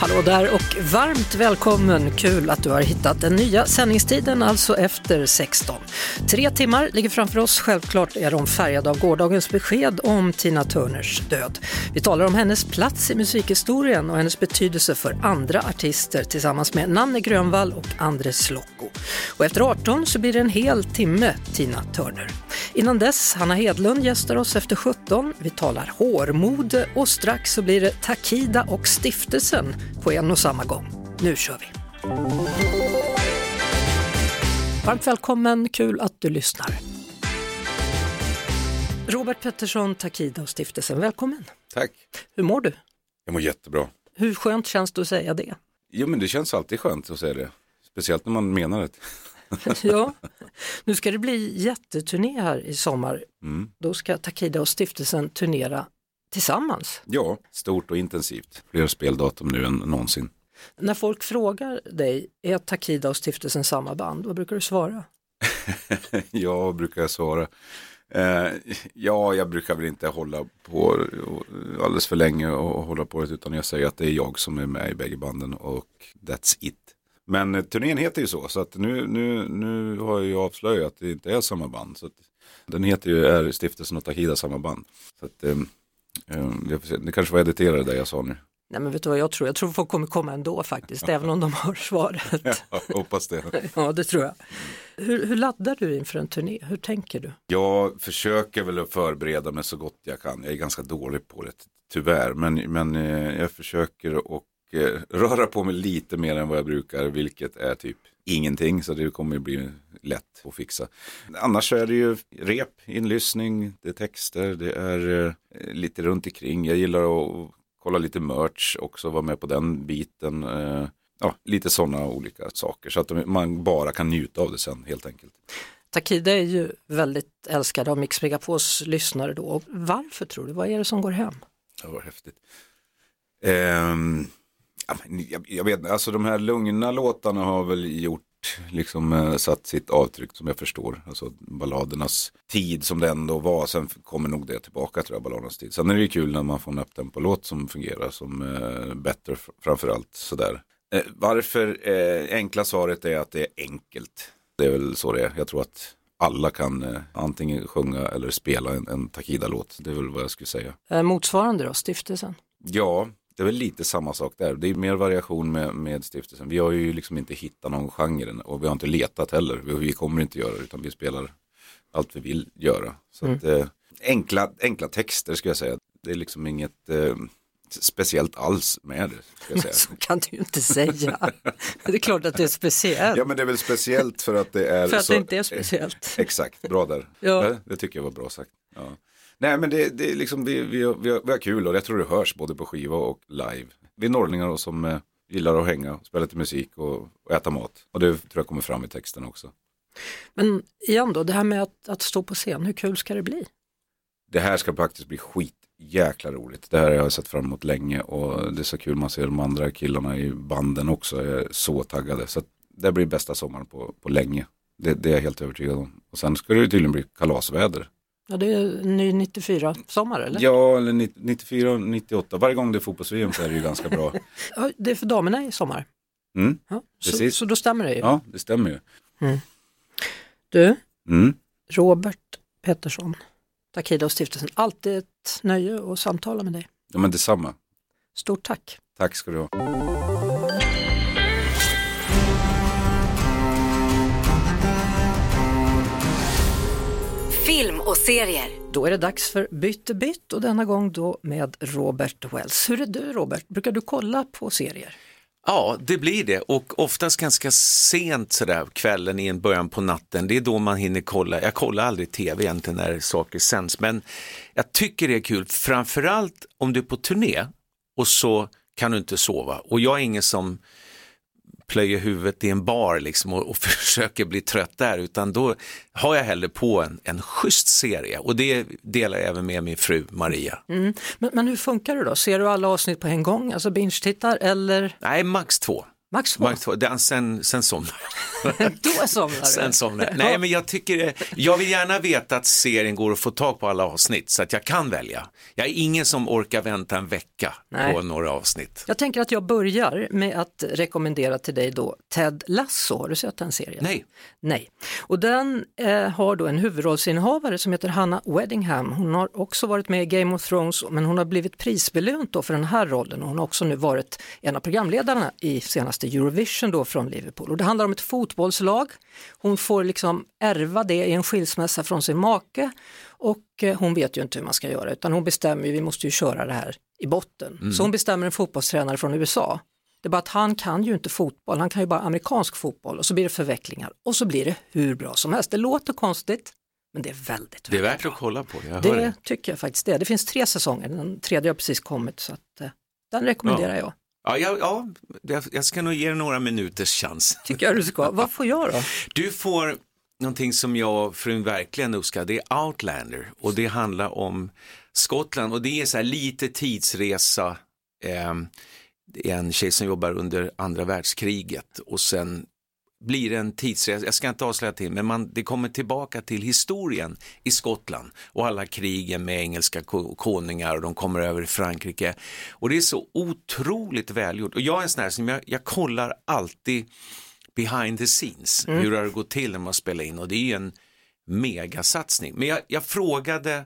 Hallå där och varmt välkommen! Kul att du har hittat den nya sändningstiden, alltså efter 16. Tre timmar ligger framför oss. Självklart är de färgade av gårdagens besked om Tina Turners död. Vi talar om hennes plats i musikhistorien och hennes betydelse för andra artister tillsammans med Nanne Grönvall och Andres Lokko. Och efter 18 så blir det en hel timme Tina Turner. Innan dess, Hanna Hedlund gästar oss efter 17. Vi talar hårmode och strax så blir det Takida och stiftelsen på en och samma gång. Nu kör vi! Varmt välkommen, kul att du lyssnar. Robert Pettersson, Takida och stiftelsen, välkommen. Tack. Hur mår du? Jag mår jättebra. Hur skönt känns det att säga det? Jo men det känns alltid skönt att säga det. Speciellt när man menar det. ja, nu ska det bli jätteturné här i sommar. Mm. Då ska Takida och stiftelsen turnera tillsammans. Ja, stort och intensivt. Fler speldatum nu än någonsin. När folk frågar dig, är Takida och stiftelsen samma band? Vad brukar du svara? ja, brukar jag svara. Eh, ja, jag brukar väl inte hålla på alldeles för länge och hålla på det utan jag säger att det är jag som är med i bägge banden och that's it. Men eh, turnén heter ju så, så att nu, nu, nu har jag ju avslöjat att det inte är samma band. Så att, den heter ju är Stiftelsen och Takida samma band. Så att, eh, eh, det kanske var editerat det jag sa nu. Nej men vet du vad jag tror? Jag tror folk kommer komma ändå faktiskt, även om de har svaret. Ja, hoppas det. ja, det tror jag. Hur, hur, laddar du inför en turné? Hur tänker du? Jag försöker väl att förbereda mig så gott jag kan. Jag är ganska dålig på det, tyvärr. Men, men eh, jag försöker att eh, röra på mig lite mer än vad jag brukar, vilket är typ ingenting. Så det kommer bli lätt att fixa. Annars är det ju rep, inlyssning, det är texter, det är eh, lite runt omkring. Jag gillar att kolla lite merch också, vara med på den biten. Eh, ja, lite sådana olika saker så att man bara kan njuta av det sen helt enkelt. Takida är ju väldigt älskad av Mix Megapols lyssnare då. Varför tror du? Vad är det som går hem? Det var häftigt. Um, jag, jag vet alltså de här lugna låtarna har väl gjort liksom eh, satt sitt avtryck som jag förstår. Alltså balladernas tid som det ändå var. Sen kommer nog det tillbaka tror jag, balladernas tid. Sen är det ju kul när man får en upptempo-låt som fungerar som eh, bättre framförallt sådär. Eh, varför? Eh, enkla svaret är att det är enkelt. Det är väl så det är. Jag tror att alla kan eh, antingen sjunga eller spela en, en Takida-låt. Det är väl vad jag skulle säga. Eh, motsvarande då, stiftelsen? Ja, det är väl lite samma sak där. Det är mer variation med, med stiftelsen. Vi har ju liksom inte hittat någon genre och vi har inte letat heller. Vi, vi kommer inte göra det utan vi spelar allt vi vill göra. Så mm. att, eh, enkla, enkla texter skulle jag säga. Det är liksom inget eh, speciellt alls med det. Så kan du ju inte säga. det är klart att det är speciellt. Ja men det är väl speciellt för att det är För att så, det inte är speciellt. Exakt, bra där. Ja. Det tycker jag var bra sagt. Ja. Nej men det, det är liksom, vi, vi, vi, har, vi har kul och jag tror det hörs både på skiva och live. Vi är norrlingar som eh, gillar att hänga, spela lite musik och, och, äta mat. Och det tror jag kommer fram i texten också. Men igen då, det här med att, att stå på scen, hur kul ska det bli? Det här ska faktiskt bli skit jäkla roligt. Det här har jag sett fram emot länge och det är så kul man ser de andra killarna i banden också är så taggade. Så det blir bästa sommaren på, på länge. Det, det är jag helt övertygad om. Och sen ska det tydligen bli kalasväder. Ja, det är ny 94 sommar eller? Ja, eller 94 98. Varje gång det är fotbolls-VM så är det ju ganska bra. ja, det är för damerna i sommar. Mm, ja, så, så, då stämmer det ju. Ja, det stämmer ju. Mm. Du, mm. Robert Pettersson, Takida och stiftelsen. Alltid ett nöje att samtala med dig. Ja, men detsamma. Stort tack. Tack ska du ha. Film och serier. Då är det dags för Bytte bytt och denna gång då med Robert Wells. Hur är du Robert? Brukar du kolla på serier? Ja, det blir det och oftast ganska sent sådär kvällen i en början på natten. Det är då man hinner kolla. Jag kollar aldrig tv egentligen när saker sänds, men jag tycker det är kul, framförallt om du är på turné och så kan du inte sova. Och jag är ingen som plöjer huvudet i en bar liksom och, och försöker bli trött där, utan då har jag hellre på en, en schysst serie och det delar jag även med min fru Maria. Mm. Men, men hur funkar det då? Ser du alla avsnitt på en gång, alltså binge-tittar eller? Nej, max två. Max 2? Max 2, den, sen, sen jag. Då somnar du? Sen somnade jag. Nej, men jag tycker, jag vill gärna veta att serien går att få tag på alla avsnitt så att jag kan välja. Jag är ingen som orkar vänta en vecka Nej. på några avsnitt. Jag tänker att jag börjar med att rekommendera till dig då Ted Lasso, har du sett den serien? Nej, Nej. Och den eh, har då en huvudrollsinnehavare som heter Hanna Weddingham. Hon har också varit med i Game of Thrones men hon har blivit prisbelönt då för den här rollen och hon har också nu varit en av programledarna i senaste Eurovision då från Liverpool. Och det handlar om ett fotbollslag. Hon får liksom ärva det i en skilsmässa från sin make och eh, hon vet ju inte hur man ska göra utan hon bestämmer ju, vi måste ju köra det här i botten. Så hon bestämmer en fotbollstränare från USA. Det är bara att han kan ju inte fotboll, han kan ju bara amerikansk fotboll och så blir det förvecklingar och så blir det hur bra som helst. Det låter konstigt men det är väldigt, det är värt bra. att kolla på. Jag Det det. tycker jag faktiskt det. Det finns tre säsonger, den tredje har precis kommit så att eh, den rekommenderar jag. Ja, ja, ja, jag- jag ska nog ge det några minuters chans. Tycker jag du ska. Vad får jag då? Du får någonting som jag och frun verkligen uppskattar, det är Outlander och det handlar om Skottland och det är så här lite tidsresa. Eh, en tjej som jobbar under andra världskriget och sen blir en tidsresa, jag ska inte avslöja till, men man, det kommer tillbaka till historien i Skottland och alla krigen med engelska ko- konungar och de kommer över i Frankrike. Och det är så otroligt välgjort. Och jag är en sån här som jag, jag kollar alltid behind the scenes, hur har det gått till när man spelar in och det är ju en megasatsning. Men jag, jag frågade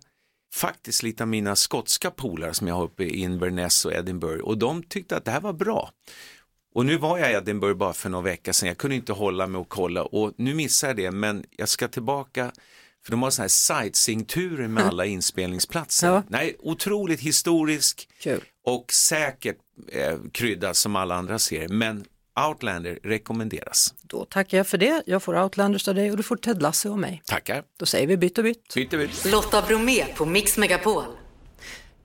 faktiskt lite av mina skotska polare som jag har uppe i Inverness och Edinburgh och de tyckte att det här var bra. Och nu var jag i Edinburgh bara för några veckor sedan, jag kunde inte hålla mig och kolla och nu missar jag det men jag ska tillbaka för de har sådana här sightseeing-turer med alla inspelningsplatser. Ja. Nej, otroligt historisk Kul. och säkert eh, krydda som alla andra serier men Outlander rekommenderas. Då tackar jag för det. Jag får Outlanders av dig och du får Ted Lasso av mig. Tackar. Då säger vi bytt och bytt. Byter byt. Lotta Bromé på Mix Megapol.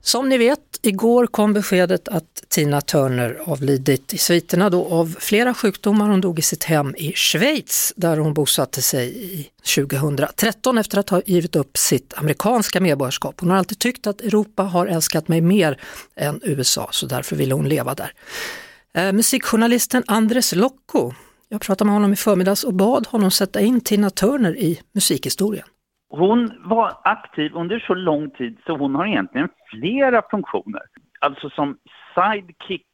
Som ni vet, igår kom beskedet att Tina Turner avlidit i sviterna då av flera sjukdomar. Hon dog i sitt hem i Schweiz där hon bosatte sig i 2013 efter att ha givit upp sitt amerikanska medborgarskap. Hon har alltid tyckt att Europa har älskat mig mer än USA så därför ville hon leva där. Eh, musikjournalisten Andres Locco, jag pratade med honom i förmiddags och bad honom sätta in Tina Turner i musikhistorien. Hon var aktiv under så lång tid så hon har egentligen flera funktioner. Alltså som sidekick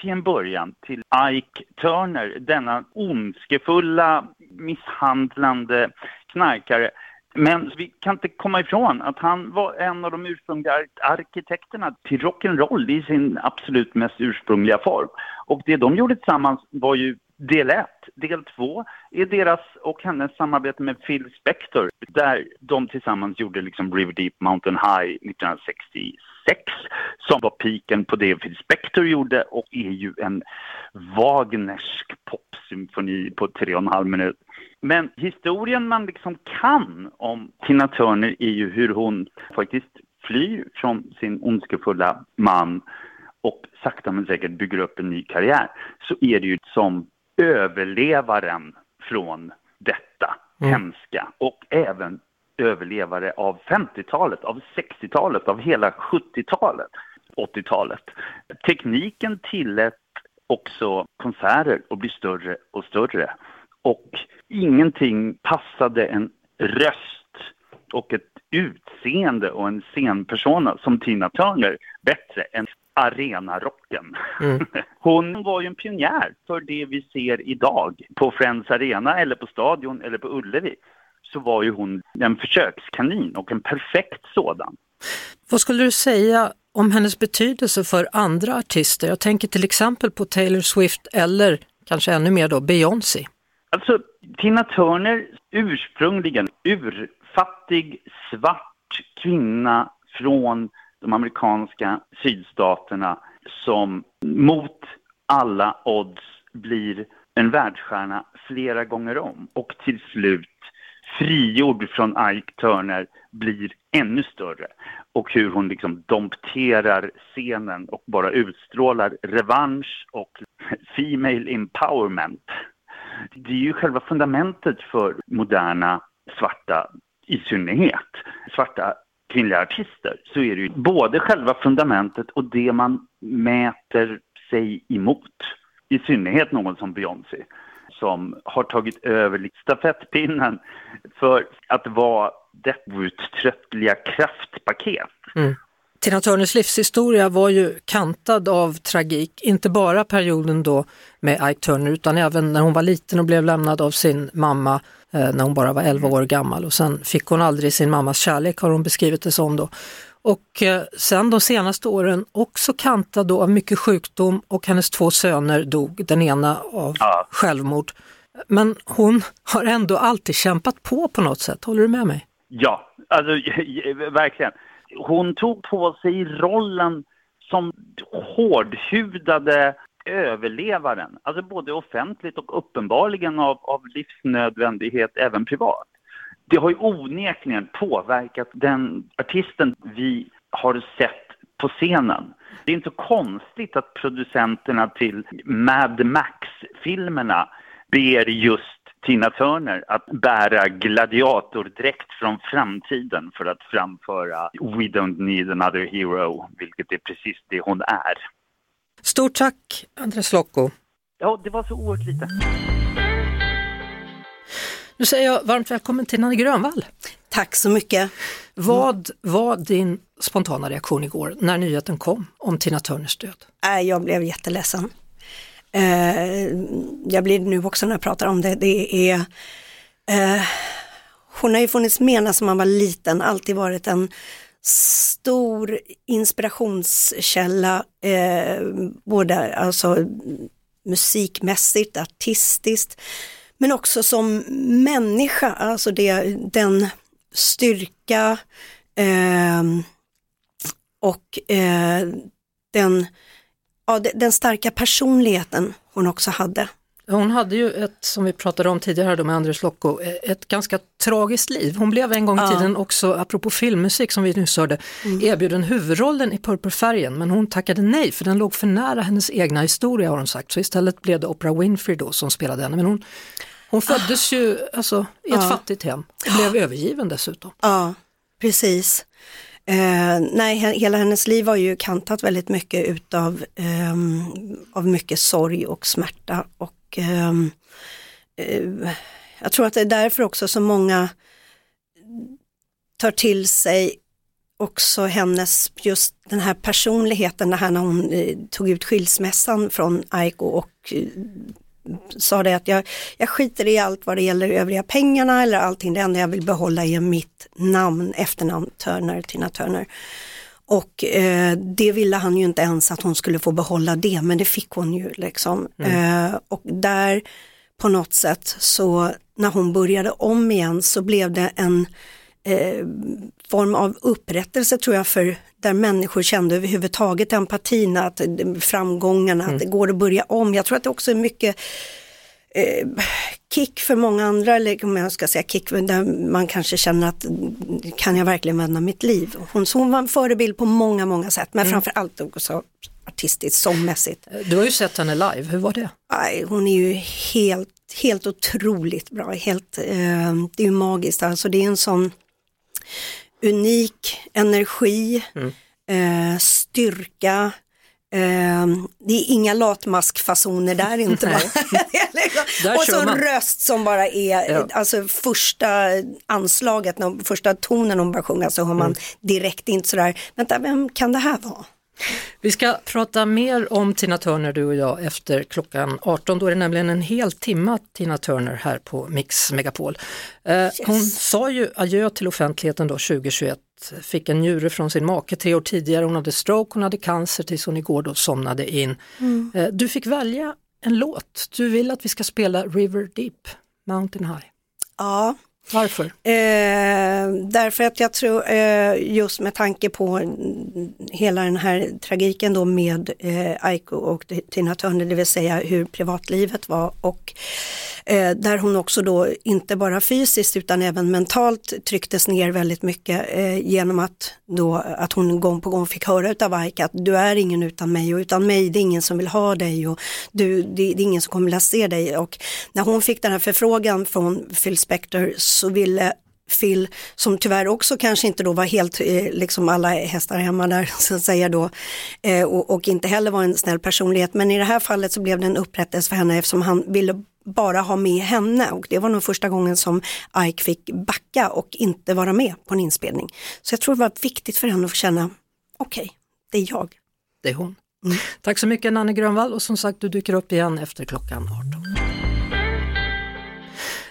till en början till Ike Turner, denna ondskefulla, misshandlande knarkare. Men vi kan inte komma ifrån att han var en av de ursprungliga arkitekterna till rock'n'roll i sin absolut mest ursprungliga form. Och det de gjorde tillsammans var ju del 1, Del 2, är deras och hennes samarbete med Phil Spector där de tillsammans gjorde liksom River Deep Mountain High 1966 som var piken på det Phil Spector gjorde och är ju en Wagnersk popsymfoni på tre och en halv minut. Men historien man liksom kan om Tina Turner är ju hur hon faktiskt flyr från sin ondskefulla man och sakta men säkert bygger upp en ny karriär så är det ju som överlevaren från detta hemska och även överlevare av 50-talet, av 60-talet, av hela 70-talet, 80-talet. Tekniken tillät också konserter att bli större och större och ingenting passade en röst och ett utseende och en scenpersona som Tina Turner bättre än arenarocken. Hon var ju en pionjär för det vi ser idag på Friends Arena eller på Stadion eller på Ullevi. Så var ju hon en försökskanin och en perfekt sådan. Vad skulle du säga om hennes betydelse för andra artister? Jag tänker till exempel på Taylor Swift eller kanske ännu mer då Beyoncé. Alltså, Tina Turner, ursprungligen urfattig, svart kvinna från de amerikanska sydstaterna som mot alla odds blir en världsstjärna flera gånger om och till slut frigjord från Ike Turner blir ännu större och hur hon liksom dompterar scenen och bara utstrålar revansch och female empowerment. Det är ju själva fundamentet för moderna svarta, i synnerhet svarta kvinnliga artister, så är det ju både själva fundamentet och det man mäter sig emot. i synnerhet någon som Beyoncé som har tagit över stafettpinnen för att vara det outtröttliga kraftpaket. Mm. Tina Turners livshistoria var ju kantad av tragik, inte bara perioden då med Ike Turner utan även när hon var liten och blev lämnad av sin mamma eh, när hon bara var 11 år gammal och sen fick hon aldrig sin mammas kärlek har hon beskrivit det som då. Och eh, sen de senaste åren också kantad då av mycket sjukdom och hennes två söner dog, den ena av ja. självmord. Men hon har ändå alltid kämpat på på något sätt, håller du med mig? Ja, alltså verkligen. Hon tog på sig rollen som hårdhudade överlevaren, alltså både offentligt och uppenbarligen av, av livsnödvändighet även privat. Det har ju onekligen påverkat den artisten vi har sett på scenen. Det är inte konstigt att producenterna till Mad Max-filmerna ber just Tina Turner att bära gladiatordräkt från framtiden för att framföra We don't need another hero, vilket är precis det hon är. Stort tack Andres Locco. Ja, det var så oerhört lite. Nu säger jag varmt välkommen till Nanne Grönvall. Tack så mycket. Vad var din spontana reaktion igår när nyheten kom om Tina Turners död? Jag blev jätteledsen. Eh, jag blir nu också när jag pratar om det, det är eh, hon har ju funnits med när man var liten, alltid varit en stor inspirationskälla, eh, både alltså musikmässigt, artistiskt, men också som människa, alltså det, den styrka eh, och eh, den ja, den starka personligheten hon också hade. Hon hade ju ett, som vi pratade om tidigare med Andres Locko, ett ganska tragiskt liv. Hon blev en gång i ja. tiden också, apropå filmmusik som vi nyss hörde, mm. erbjuden huvudrollen i Purpurfärgen men hon tackade nej för den låg för nära hennes egna historia har hon sagt. Så istället blev det Oprah Winfrey då som spelade henne. Men hon, hon föddes ah. ju alltså, i ett ja. fattigt hem och blev övergiven dessutom. Ja, precis. Eh, nej, hela hennes liv var ju kantat väldigt mycket utav eh, av mycket sorg och smärta och ehm, eh, jag tror att det är därför också så många tar till sig också hennes, just den här personligheten, det här när hon eh, tog ut skilsmässan från Aiko och eh, sa det att jag, jag skiter i allt vad det gäller övriga pengarna eller allting, det enda jag vill behålla är mitt namn, efternamn Turner, Tina Turner. Och eh, det ville han ju inte ens att hon skulle få behålla det, men det fick hon ju liksom. Mm. Eh, och där på något sätt så när hon började om igen så blev det en eh, form av upprättelse tror jag för där människor kände överhuvudtaget empatin, att framgångarna, mm. att det går att börja om. Jag tror att det också är mycket eh, kick för många andra, eller om jag ska säga kick, där man kanske känner att kan jag verkligen vända mitt liv? Hon, hon var en förebild på många, många sätt, men mm. framför allt också artistiskt, sångmässigt. Du har ju sett henne live, hur var det? Aj, hon är ju helt, helt otroligt bra, helt, eh, det är ju magiskt, alltså det är en sån unik energi, mm. eh, styrka, eh, det är inga latmaskfasoner där inte. där och så man. röst som bara är, ja. alltså första anslaget, första tonen hon börjar sjunga så hör man mm. direkt inte sådär, vänta vem kan det här vara? Vi ska prata mer om Tina Turner du och jag efter klockan 18. Då är det nämligen en hel timme Tina Turner här på Mix Megapol. Eh, yes. Hon sa ju adjö till offentligheten då 2021, fick en njure från sin make tre år tidigare, hon hade stroke, hon hade cancer tills hon igår då somnade in. Mm. Eh, du fick välja en låt, du vill att vi ska spela River Deep, Mountain High. Ja, varför? Eh, därför att jag tror, eh, just med tanke på hela den här tragiken då med eh, Aiko och Tina Turner, det vill säga hur privatlivet var och eh, där hon också då inte bara fysiskt utan även mentalt trycktes ner väldigt mycket eh, genom att, då, att hon gång på gång fick höra utav Aiko att du är ingen utan mig och utan mig det är ingen som vill ha dig och du, det, det är ingen som kommer att se dig och när hon fick den här förfrågan från Phil Spector så ville Phil, som tyvärr också kanske inte då var helt, eh, liksom alla hästar hemma där så att säga då, eh, och, och, inte heller var en snäll personlighet. Men i det här fallet så blev det en upprättelse för henne eftersom han ville bara ha med henne och det var nog första gången som Ike fick backa och inte vara med på en inspelning. Så jag tror det var viktigt för henne att känna, okej, okay, det är jag. Det är hon. Mm. Tack så mycket Nanne Grönvall och som sagt du dyker upp igen efter klockan 18.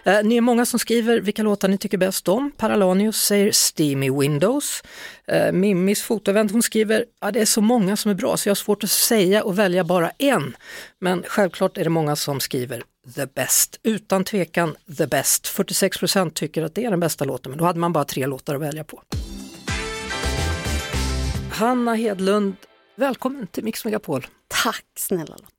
Eh, ni är många som skriver vilka låtar ni tycker bäst om. Paralanius säger Steamy Windows. Eh, Mimmis fotoevent hon skriver ja, det är så många som är bra så jag har svårt att säga och välja bara en. Men självklart är det många som skriver the best. Utan tvekan the best. 46% tycker att det är den bästa låten men då hade man bara tre låtar att välja på. Hanna Hedlund, välkommen till Mix Megapol. Tack snälla Lotta.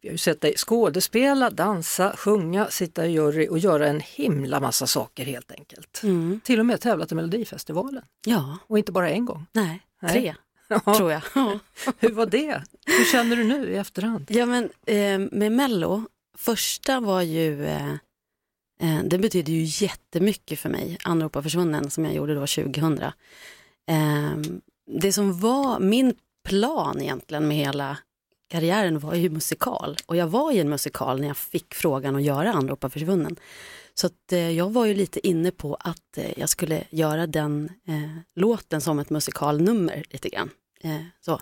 Vi har ju sett dig skådespela, dansa, sjunga, sitta i jury och göra en himla massa saker helt enkelt. Mm. Till och med tävlat i Melodifestivalen. Ja. Och inte bara en gång. Nej, tre. Ja. tror jag. Hur var det? Hur känner du nu i efterhand? Ja men eh, med Mello, första var ju, eh, eh, det betydde ju jättemycket för mig, Anropa försvunnen som jag gjorde då 2000. Eh, det som var min plan egentligen med hela karriären var ju musikal och jag var i en musikal när jag fick frågan att göra Anropa försvunnen. Så att, eh, jag var ju lite inne på att eh, jag skulle göra den eh, låten som ett musikalnummer lite grann. Eh, så.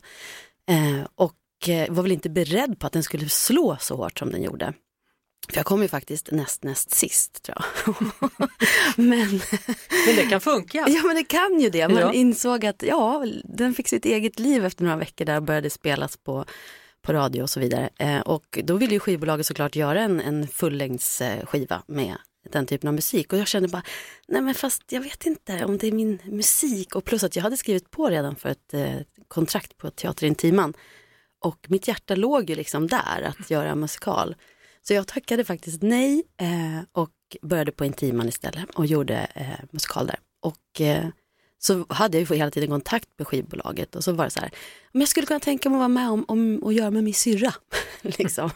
Eh, och eh, var väl inte beredd på att den skulle slå så hårt som den gjorde. För jag kom ju faktiskt näst näst sist tror jag. men, men det kan funka. Ja men det kan ju det. Man ja. insåg att ja, den fick sitt eget liv efter några veckor där och började spelas på på radio och så vidare. Eh, och då ville ju skivbolaget såklart göra en, en fullängdsskiva med den typen av musik och jag kände bara, nej men fast jag vet inte om det är min musik och plus att jag hade skrivit på redan för ett eh, kontrakt på Teater Intiman och mitt hjärta låg ju liksom där att göra musikal. Så jag tackade faktiskt nej eh, och började på Intiman istället och gjorde eh, musikal där. Och eh, så hade jag ju hela tiden kontakt med skivbolaget och så var det så här, om jag skulle kunna tänka mig att vara med om, om och göra med min syrra. liksom.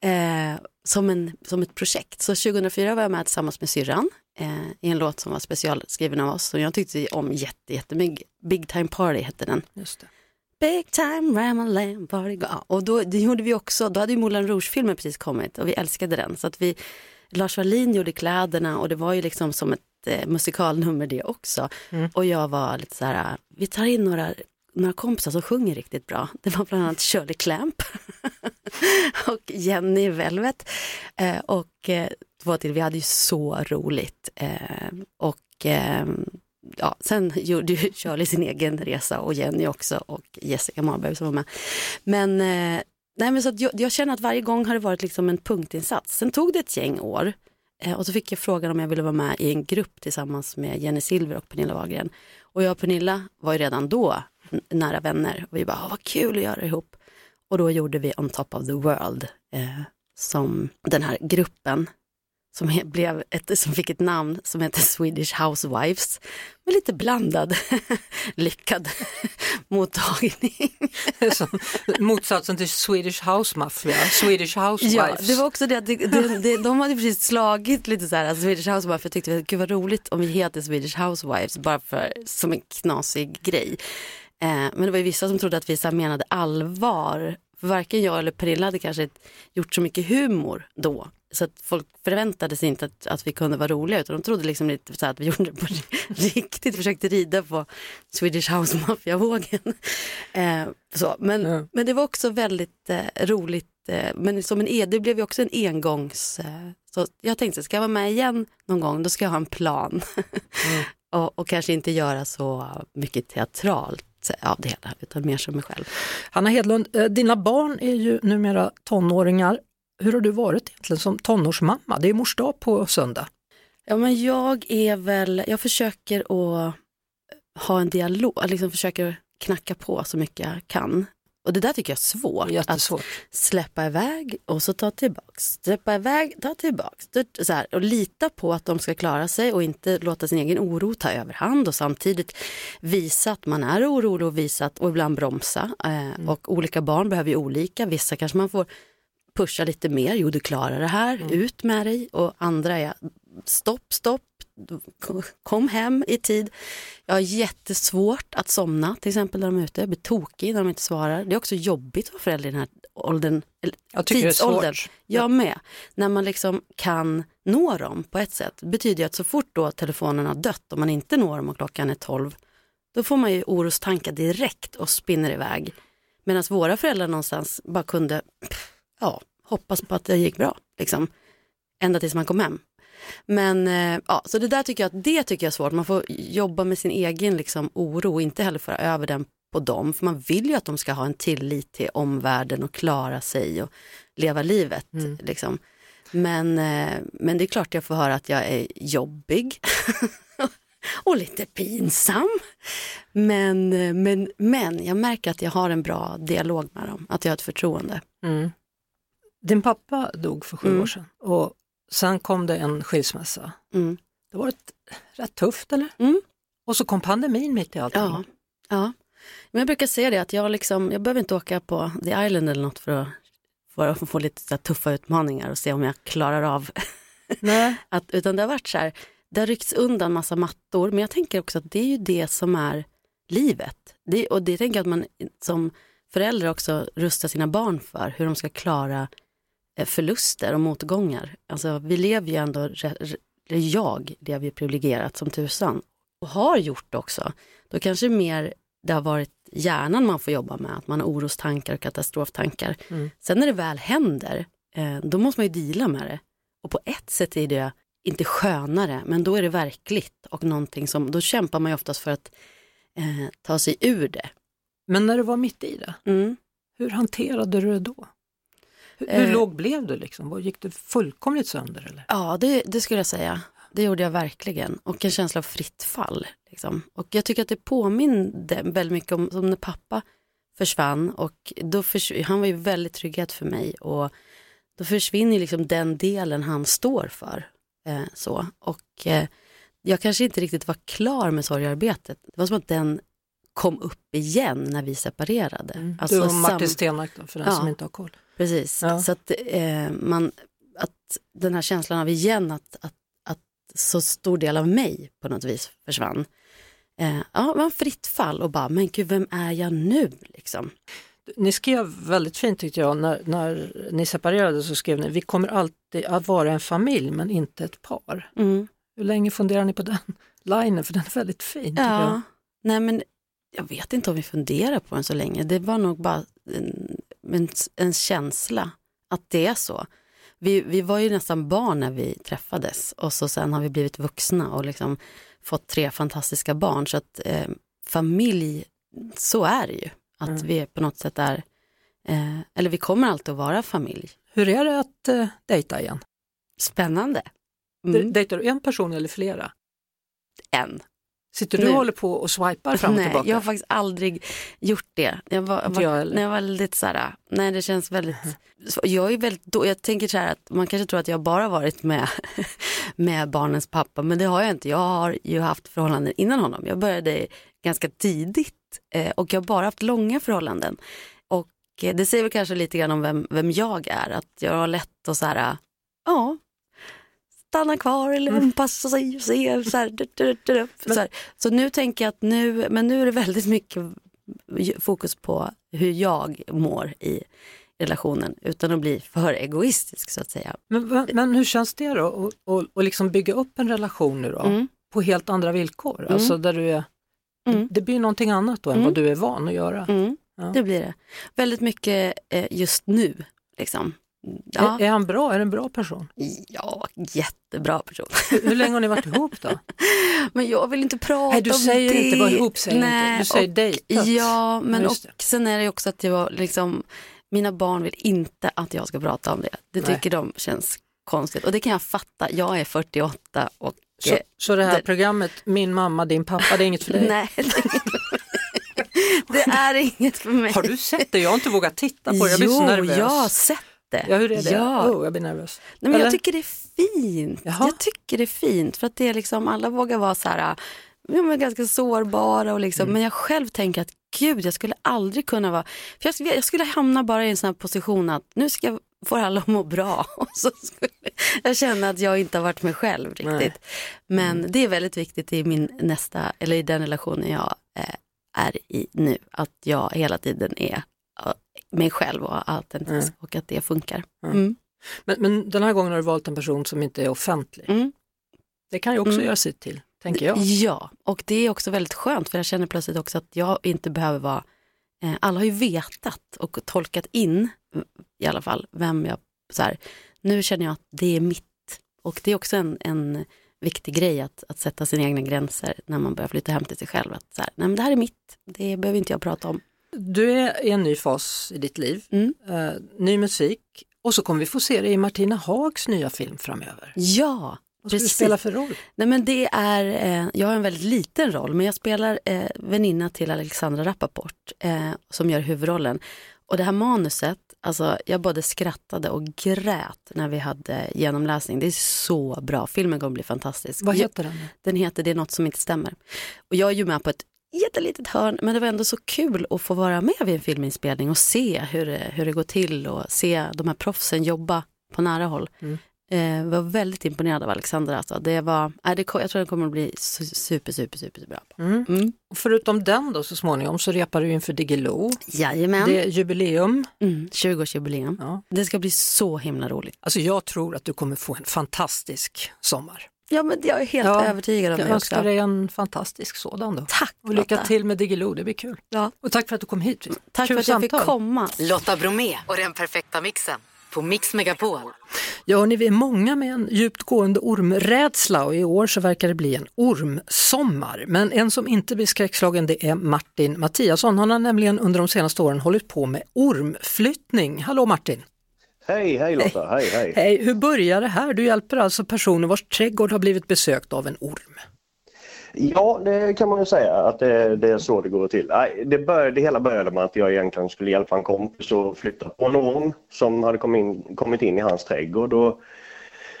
eh, som, en, som ett projekt. Så 2004 var jag med tillsammans med syrran eh, i en låt som var specialskriven av oss som jag tyckte om jätte, jättemycket. Big Time Party hette den. Just det. Big time Ramalan party. Ja, och då det gjorde vi också, då hade ju Moulin Rouge-filmen precis kommit och vi älskade den. Så att vi, Lars Wallin gjorde kläderna och det var ju liksom som ett eh, musikalnummer det också. Mm. Och jag var lite så här, vi tar in några, några kompisar som sjunger riktigt bra. Det var bland annat Shirley Clamp och Jenny Velvet. Eh, och eh, två till, vi hade ju så roligt. Eh, och ehm, ja, sen gjorde ju Shirley sin egen resa och Jenny också och Jessica Marberg som var med. Men, eh, nej, men så jag, jag, känner att varje gång har det varit liksom en punktinsats. Sen tog det ett gäng år Eh, och så fick jag frågan om jag ville vara med i en grupp tillsammans med Jenny Silver och Pernilla Wahlgren. Och jag och Pernilla var ju redan då nära vänner och vi bara, vad kul att göra ihop. Och då gjorde vi On Top of the World eh, som den här gruppen som, blev ett, som fick ett namn som heter Swedish Housewives med lite blandad lyckad mottagning. motsatsen till Swedish House Mafia, Swedish Housewives. Ja, det var också det att det, det, det, de hade precis slagit lite så här, alltså Swedish House Mafia tyckte gud vad roligt om vi heter Swedish Housewives bara för, som en knasig grej. Eh, men det var ju vissa som trodde att vi så menade allvar för varken jag eller Pernilla hade kanske gjort så mycket humor då så att folk förväntade sig inte att, att vi kunde vara roliga utan de trodde liksom lite så att vi gjorde det på riktigt, försökte rida på Swedish House Mafia-vågen. Eh, men, mm. men det var också väldigt eh, roligt, eh, men som en e, det blev ju också en engångs... Eh, så jag tänkte, ska jag vara med igen någon gång då ska jag ha en plan. Mm. och, och kanske inte göra så mycket teatralt av det hela, utan mer som mig själv. Hanna Hedlund, eh, dina barn är ju numera tonåringar hur har du varit egentligen som tonårsmamma? Det är mors dag på söndag. Ja men jag är väl, jag försöker att ha en dialog, liksom försöker knacka på så mycket jag kan. Och det där tycker jag är svårt. Jättesvårt. Att släppa iväg och så ta tillbaks. Släppa iväg, ta tillbaks. Så här, och lita på att de ska klara sig och inte låta sin egen oro ta överhand och samtidigt visa att man är orolig och visa att, och ibland bromsa. Eh, mm. Och olika barn behöver ju olika. Vissa kanske man får pusha lite mer, jo du klarar det här, mm. ut med dig och andra är stopp, stopp, kom hem i tid. Jag har jättesvårt att somna till exempel när de är ute, jag blir tokig när de inte svarar. Det är också jobbigt att vara förälder i den här åldern, Jag tycker det är tidsåldern. svårt. Jag med. När man liksom kan nå dem på ett sätt. Det betyder ju att så fort då telefonen har dött och man inte når dem och klockan är 12, då får man ju orostankar direkt och spinner iväg. Medan våra föräldrar någonstans bara kunde pff, ja, hoppas på att det gick bra. Liksom. Ända tills man kom hem. Men eh, ja, så det där tycker jag, det tycker jag är svårt. Man får jobba med sin egen liksom, oro och inte heller föra över den på dem. För man vill ju att de ska ha en tillit till omvärlden och klara sig och leva livet. Liksom. Men, eh, men det är klart jag får höra att jag är jobbig och lite pinsam. Men, eh, men, men jag märker att jag har en bra dialog med dem, att jag har ett förtroende. Mm. Din pappa dog för sju Mm. år sedan och sen kom det en skilsmässa. Mm. Det var ett, rätt tufft eller? Mm. Och så kom pandemin mitt i allting. Ja, ja. Men jag brukar säga det att jag, liksom, jag behöver inte åka på The Island eller något för att, för att få lite så här tuffa utmaningar och se om jag klarar av Nej. att, utan det har varit så här, det har ryckts undan massa mattor, men jag tänker också att det är ju det som är livet. Det, och det tänker jag att man som förälder också rustar sina barn för, hur de ska klara förluster och motgångar. Alltså vi lever ju ändå, jag lever ju privilegierat som tusan och har gjort också. Då kanske mer det har varit hjärnan man får jobba med, att man har orostankar och katastroftankar. Mm. Sen när det väl händer, eh, då måste man ju deala med det. Och på ett sätt är det inte skönare, men då är det verkligt och någonting som, då kämpar man ju oftast för att eh, ta sig ur det. Men när du var mitt i det, Mm. hur hanterade du det då? Hur, Eh. hur låg blev du liksom? Gick du fullkomligt sönder eller? Ja, det, det skulle jag säga. Det gjorde jag verkligen. Och en känsla av fritt fall. Liksom. Och jag tycker att det påminde väldigt mycket om som när pappa försvann. Och då förs- han var ju väldigt trygghet för mig. Och då försvinner liksom den delen han står för. Eh, så. Och eh, jag kanske inte riktigt var klar med sorgearbetet. Det var som att den kom upp igen när vi separerade. Alltså du och sam- Martin Stenmark då, för den Ja. som inte har koll. Precis, Ja. så att, eh, man, att den här känslan av igen att, att, att så stor del av mig på något vis försvann. Eh, ja, det var en fritt fall och bara, men gud vem är jag nu liksom? Ni skrev väldigt fint tyckte jag, när, när ni separerade så skrev ni, vi kommer alltid att vara en familj men inte ett par. Mm. Hur länge funderar ni på den linen? För den är väldigt fin. tycker jag. Ja, nej men jag vet inte om vi funderar på den så länge. Det var nog bara en, en, känsla att det är så. Vi, vi var ju nästan barn när vi träffades och så sen har vi blivit vuxna och liksom fått tre fantastiska barn. Så att eh, familj, så är det ju. Att Mm. vi på något sätt är, eh, eller vi kommer alltid att vara familj. Hur är det att uh, dejta igen? Spännande. Mm. Dejtar du en person eller flera? En. Sitter du Nu. och håller på och swipar fram och Nej, tillbaka? jag har faktiskt aldrig gjort det. Jag var, var, jag när jag var väldigt så här, nej det känns väldigt, så- jag är väldigt, då, jag tänker så här att man kanske tror att jag bara varit med, med barnens pappa, men det har jag inte. Jag har ju haft förhållanden innan honom. Jag började ganska tidigt eh, och jag har bara haft långa förhållanden. Och eh, det säger väl kanske lite grann om vem, vem jag är, att jag har lätt att så här, ja, stanna kvar eller anpassa sig och se. Så, här, så, så nu tänker jag att nu, men nu är det väldigt mycket fokus på hur jag mår i relationen utan att bli för egoistisk så att säga. Men, men hur känns det då? Och, och, och liksom bygga upp en relation nu då? Mm. På helt andra villkor? Alltså där du är, Mm. det blir någonting annat då än Mm. vad du är van att göra. Mm, Ja. Det blir det. Väldigt mycket eh, just nu. Liksom. Ja, Är, är han bra? Är det en bra person? ja, jättebra person. Hur, hur länge har ni varit ihop då? Men jag vill inte prata Nej, du om säger det. inte vara ihop, säger Nej, inte. du säger och- dejtat. Ja, men och det. sen är det också att jag liksom, mina barn vill inte att jag ska prata om det. Det Nej. tycker de känns konstigt och det kan jag fatta. Jag är 48 och Så, eh, så det här det- programmet, min mamma, din pappa, det är inget för dig? nej, det är inget för mig. det är inget för mig. Har du sett det? Jag har inte vågat titta på det, jag blir så jo, nervös. jag har sett det. Ja, hur är det? Ja. Oh, jag blir nervös. Nej, men Eller? jag tycker det är fint. Jaha. Jag tycker det är fint för att det är liksom, alla vågar vara så här, ja, men ganska sårbara och liksom, Mm. men jag själv tänker att gud, jag skulle aldrig kunna vara, för jag, skulle- jag skulle hamna bara i en sån här position att nu ska jag får alla må bra. Och så skulle jag känna att jag inte har varit mig själv riktigt. Nej. Men det är väldigt viktigt i min nästa, eller i den relationen jag eh, är i nu, att jag hela tiden är mig själv och autentisk och att det funkar. Mm. Men, men den här gången har du valt en person som inte är offentlig. Mm. Det kan ju också Mm. göra sitt till, tänker jag. Ja, och det är också väldigt skönt för jag känner plötsligt också att jag inte behöver vara, eh, alla har ju vetat och tolkat in mm, i alla fall vem jag, så här, nu känner jag att det är mitt. Och det är också en, en viktig grej att, att sätta sina egna gränser när man börjar flytta hem till sig själv. Att så här, nej men det här är mitt, det behöver inte jag prata om. Du är i en ny fas i ditt liv, Mm. eh, ny musik och så kommer vi få se dig i Martina Hags nya film framöver. Ja, Vad precis. spela för roll? Nej men det är, eh, jag har en väldigt liten roll men jag spelar eh, väninna till Alexandra Rappaport eh, som gör huvudrollen. Och det här manuset, alltså jag både skrattade och grät när vi hade genomläsning. Det är så bra, filmen kommer bli fantastisk. Vad heter den? Den heter Det är något som inte stämmer. Och jag är ju med på ett jättelitet hörn men det var ändå så kul att få vara med vid en filminspelning och se hur det, hur det går till och se de här proffsen jobba på nära håll. Mm. Eh, var väldigt imponerad av Alexandra. Alltså. Det var, äh, det, jag tror den kommer att bli su- super, super, super bra. Mm. Mm. Förutom den då så småningom så repar du inför Diggiloo. Jajamän, Det är jubileum. mm, 20-årsjubileum. Ja. Det ska bli så himla roligt. Alltså jag tror att du kommer få en fantastisk sommar. Ja men jag är helt Ja, övertygad om Jag det önskar också. dig en fantastisk sådan då. Tack Och lycka Lotta. till med Diggiloo, det blir kul. Ja. Och tack för att du kom hit. Tack Kul för att jag fick samtal. komma. Lotta Bromé och den perfekta mixen på Mix Megapol. Ja, ni, vi är många med en djupt gående ormrädsla och i år så verkar det bli en ormsommar. Men en som inte blir skräckslagen det är Martin Mattiasson. Han har nämligen under de senaste åren hållit på med ormflyttning. Hallå Martin! Hej, hej Lotta, hej, hej. Hej, hur börjar det här? Du hjälper alltså personer vars trädgård har blivit besökt av en orm. Ja, det kan man ju säga att det, det är så det går till. Det, började, det hela började med att jag egentligen skulle hjälpa en kompis att flytta på en orm som hade kommit in, kommit in i hans trädgård. Och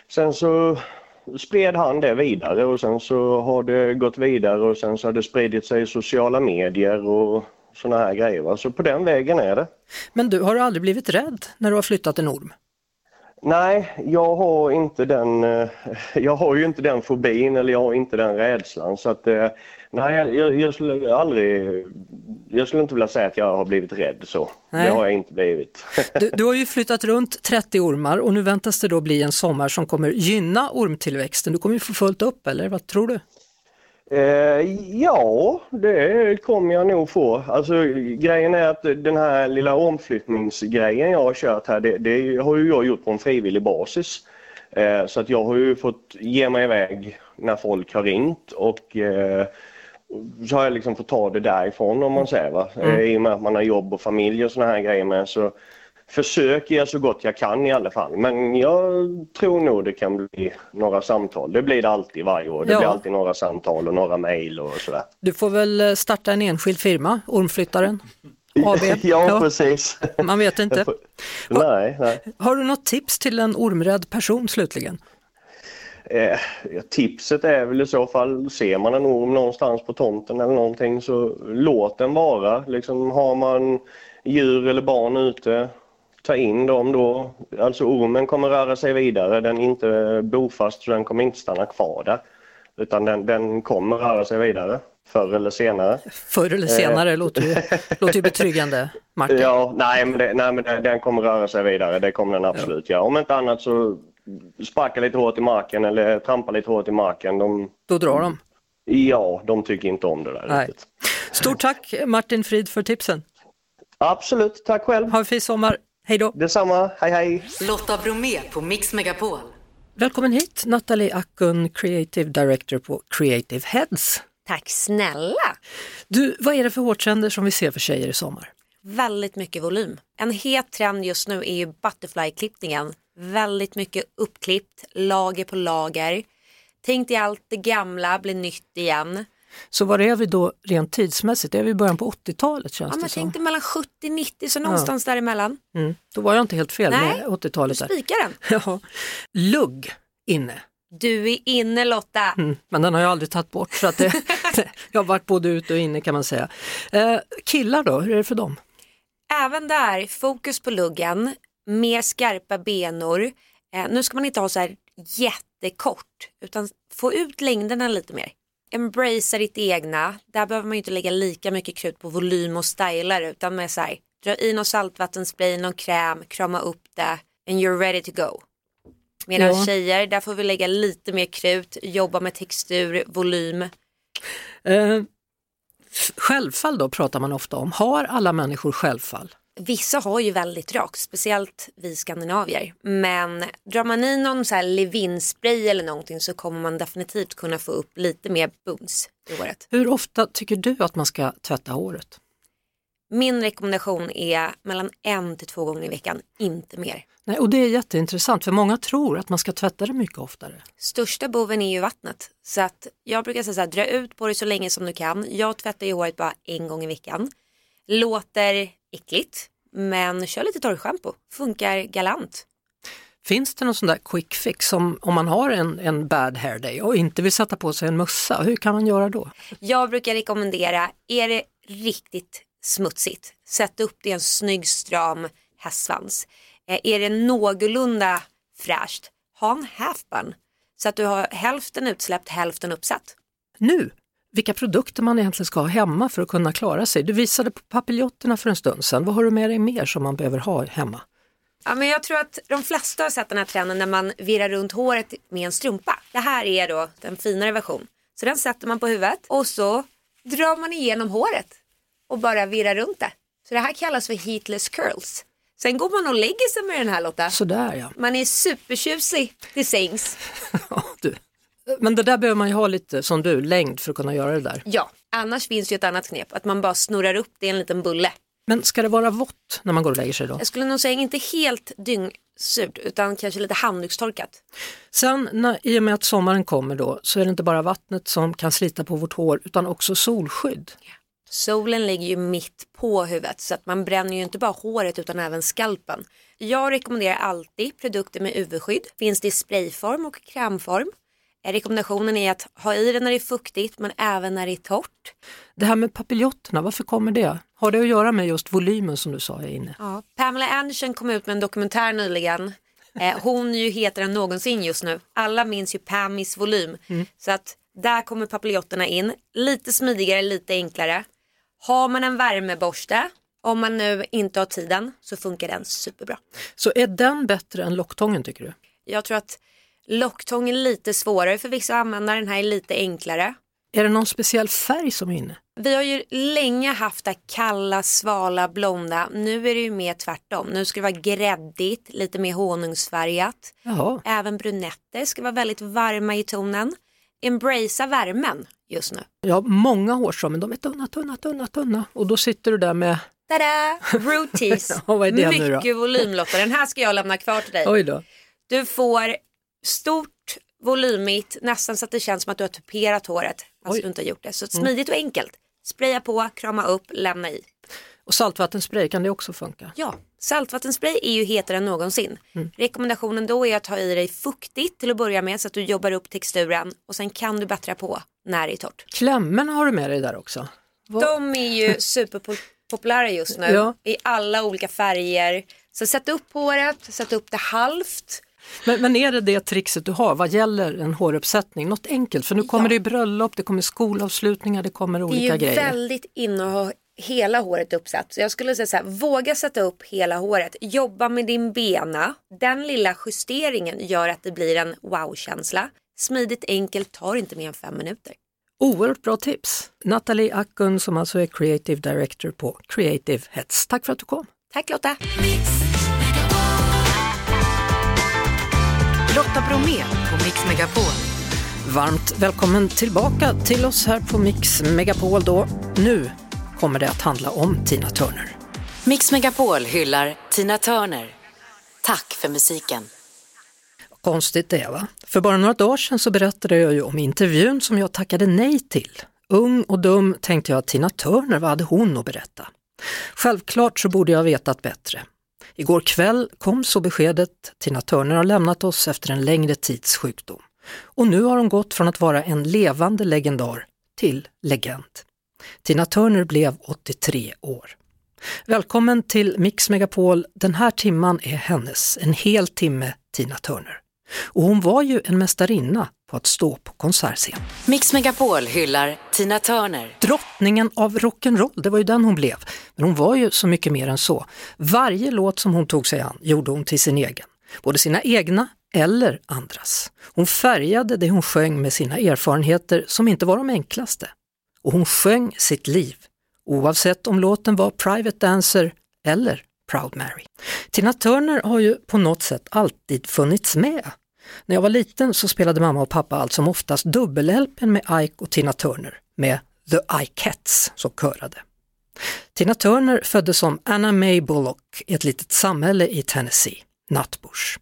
sen så spred han det vidare och sen så har det gått vidare och sen så har det spridit sig i sociala medier och sådana här grejer. Va? Så på den vägen är det. Men du, har du aldrig blivit rädd när du har flyttat en orm? Nej, jag har inte den, eh, jag har ju inte den fobin eller jag har inte den rädslan så att eh, nej, jag, jag skulle aldrig, jag skulle inte vilja säga att jag har blivit rädd så. Nej. Det har jag inte blivit. Du, du har ju flyttat runt 30 ormar och nu väntas det då bli en sommar som kommer gynna ormtillväxten. Du kommer ju få fullt upp eller vad tror du? Eh, ja, det kommer jag nog få. Alltså grejen är att den här lilla omflyttningsgrejen jag har kört här, det, det har ju jag gjort på en frivillig basis. Eh, så att jag har ju fått ge mig iväg när folk har ringt och eh, så har jag liksom fått ta det därifrån om man säger va. Eh, I och med att man har jobb och familj och såna här grejer med så försöker jag så gott jag kan i alla fall. Men jag tror nog det kan bli några samtal. Det blir det alltid varje år. Det Ja. blir alltid några samtal och några mejl och sådär. Du får väl eh, starta en enskild firma, Ormflyttaren AB. ja, precis. Man vet inte. nej, nej. Har du något tips till en ormrädd person slutligen? Eh, ja, tipset är väl i så fall, ser man en orm någonstans på tomten eller någonting så låt den vara. Liksom, har man djur eller barn ute, ta in dem då. Alltså ormen kommer röra sig vidare, den är inte bofast så den kommer inte stanna kvar där. Utan den, den kommer röra sig vidare, förr eller senare. Förr eller senare låter ju, låter ju betryggande, Martin. Ja, nej men, det, nej, men det, den kommer röra sig vidare, det kommer den absolut göra. Om inte annat så sparka lite hårt i marken eller trampa lite hårt i marken. De, Då drar de. ja, de tycker inte om det där Nej. riktigt. Stort tack Martin Frid för tipsen. Absolut, tack själv. Ha en fin sommar. Hej då! Detsamma, hej hej. Lotta Bromé på Mix Megapol. Välkommen hit Nathalie Akkun, Creative Director på Creative Heads. Tack snälla! Du, vad är det för hårtrender som vi ser för tjejer i sommar? Väldigt mycket volym. En het trend just nu är ju butterfly-klippningen. Väldigt mycket uppklippt, lager på lager. Tänk dig allt det gamla blir nytt igen. Så var är vi då rent tidsmässigt? Är vi i början på 80-talet känns Ja, det som? tänk dig mellan 70-90 så någonstans däremellan. Mm. Då var jag inte helt fel Nej, med 80-talet. Där. Spika den. Ja. Lugg inne. Du är inne Lotta. Mm. Men den har jag aldrig tagit bort så att det, jag har varit både ute och inne kan man säga. Eh, killar då, hur är det för dem? Även där, fokus på luggen. mer skarpa benor. Eh, nu ska man inte ha så här jättekort utan få ut längderna lite mer. Embracea ditt egna. Där behöver man ju inte lägga lika mycket krut på volym och stylar utan med så här, dra i någon saltvattenspray, någon kräm, krama upp det and you're ready to go. Medan Ja. tjejer, där får vi lägga lite mer krut, jobba med textur, volym. Eh, självfall då pratar man ofta om. Har alla människor självfall? Vissa har ju väldigt rakt, speciellt vi skandinavier. Men drar man i någon så här Levin-spray eller någonting så kommer man definitivt kunna få upp lite mer bums i håret. Hur ofta tycker du att man ska tvätta håret? Min rekommendation är mellan en till två gånger i veckan, inte mer. Nej, och det är jätteintressant för många tror att man ska tvätta det mycket oftare. Största boven är ju vattnet. Så att jag brukar säga så här, dra ut på det så länge som du kan. Jag tvättar ju håret bara en gång i veckan. Låter äckligt, men kör lite torrschampo. Funkar galant. Finns det någon sån där quick fix som om man har en, en bad hair day och inte vill sätta på sig en mössa, hur kan man göra då? Jag brukar rekommendera, är det riktigt smutsigt, sätt upp det i en snygg stram hästsvans. Eh, Är det någorlunda fräscht, ha en half bun. Så att du har hälften utsläppt, hälften uppsatt. Nu, vilka produkter man egentligen ska ha hemma för att kunna klara sig. Du visade på papiljonterna för en stund sedan. Vad har du med dig mer som man behöver ha hemma? Ja, men jag tror att de flesta har sett den här trenden när man virrar runt håret med en strumpa. Det här är då den finare version. Så den sätter man på huvudet och så drar man igenom håret och bara virrar runt det. Så det här kallas för heatless curls. Sen går man och lägger sig med den här Lotta. Sådär ja. Man är supertjusig till sängs. ja du. Men det där behöver man ju ha lite, som du, längd för att kunna göra det där. Ja, annars finns ju ett annat knep. Att man bara snurrar upp det i en liten bulle. Men ska det vara vått när man går och lägger sig då? Jag skulle nog säga inte helt dyngsurt utan kanske lite handdukstorkat. Sen när, i och med att sommaren kommer då så är det inte bara vattnet som kan slita på vårt hår utan också solskydd. Solen ligger ju mitt på huvudet så att man bränner ju inte bara håret utan även skalpen. Jag rekommenderar alltid produkter med UV-skydd. Finns det i sprayform och krämform. Eh, Rekommendationen är att ha i det när det är fuktigt men även när det är torrt. Det här med papiljonterna, varför kommer det? Har det att göra med just volymen som du sa är inne? Ja. Pamela Anderson kom ut med en dokumentär nyligen. Eh, hon är ju hetare än någonsin just nu. Alla minns ju Pamis volym. Så att där kommer papiljonterna in. Lite smidigare, lite enklare. Har man en värmeborste, om man nu inte har tiden, så funkar den superbra. Så är den bättre än locktången tycker du? Jag tror att locktång är lite svårare för vissa att använda, den här är lite enklare. Är det någon speciell färg som är inne? Vi har ju länge haft det kalla, svala, blonda. Nu är det ju mer tvärtom. Nu ska det vara gräddigt, lite mer honungsfärgat. Jaha. Även brunetter ska vara väldigt varma i tonen. Embracea värmen just nu. Jag har många hårstrån men de är tunna, tunna, tunna, tunna och då sitter du där med, Tada! Rooties. Ja, vad är det nu då? Mycket volym Lotta. Den här ska jag lämna kvar till dig. oj då. Du får stort, volymigt, nästan så att det känns som att du har tuperat håret fast Oj. du inte har gjort det. Så smidigt och enkelt. Spraya på, krama upp, lämna i. Och saltvattenspray, kan det också funka? Ja, saltvattenspray är ju hetare än någonsin. Mm. Rekommendationen då är att ha i dig fuktigt till att börja med så att du jobbar upp texturen och sen kan du bättra på när det är torrt. Klämmorna har du med dig där också? Vad- De är ju superpopulära just nu Ja. i alla olika färger. Så sätt upp håret, sätt upp det halvt. Men, men är det det trixet du har vad gäller en håruppsättning? Något enkelt, för nu kommer Ja. det ju bröllop, det kommer skolavslutningar, det kommer Det är olika ju grejer. väldigt inne att ha hela håret uppsatt. Så jag skulle säga så här, våga sätta upp hela håret. Jobba med din bena. Den lilla justeringen gör att det blir en wow-känsla. Smidigt, enkelt, tar inte mer än fem minuter. Oerhört bra tips. Nathalie Akkun som alltså är Creative Director på Creative Heads. Tack för att du kom. Tack Lotta! Lotta Bromé på Mix Megapol. Varmt välkommen tillbaka till oss här på Mix Megapol då. Nu kommer det att handla om Tina Turner. Mix Megapol hyllar Tina Turner. Tack för musiken. Konstigt det va? För bara några dagar sedan så berättade jag ju om intervjun som jag tackade nej till. Ung och dum tänkte jag att Tina Turner, vad hade hon att berätta? Självklart så borde jag ha vetat bättre. Igår kväll kom så beskedet, Tina Turner har lämnat oss efter en längre tids sjukdom. Och nu har hon gått från att vara en levande legendar till legend. Tina Turner blev 83 år. Välkommen till Mix Megapol. Den här timman är hennes, en hel timme Tina Turner. Och hon var ju en mästarinna på att stå på konsertscen. Mix Megapol hyllar Tina Turner. Drottningen av rock'n'roll, det var ju den hon blev. Men hon var ju så mycket mer än så. Varje låt som hon tog sig an gjorde hon till sin egen. Både sina egna eller andras. Hon färgade det hon sjöng med sina erfarenheter som inte var de enklaste. Och hon sjöng sitt liv, oavsett om låten var Private Dancer eller Proud Mary. Tina Turner har ju på något sätt alltid funnits med. När jag var liten så spelade mamma och pappa allt som oftast dubbel-LP med Ike och Tina Turner med The Ikeettes som körade. Tina Turner föddes som Anna May Bullock i ett litet samhälle i Tennessee, Nutbush.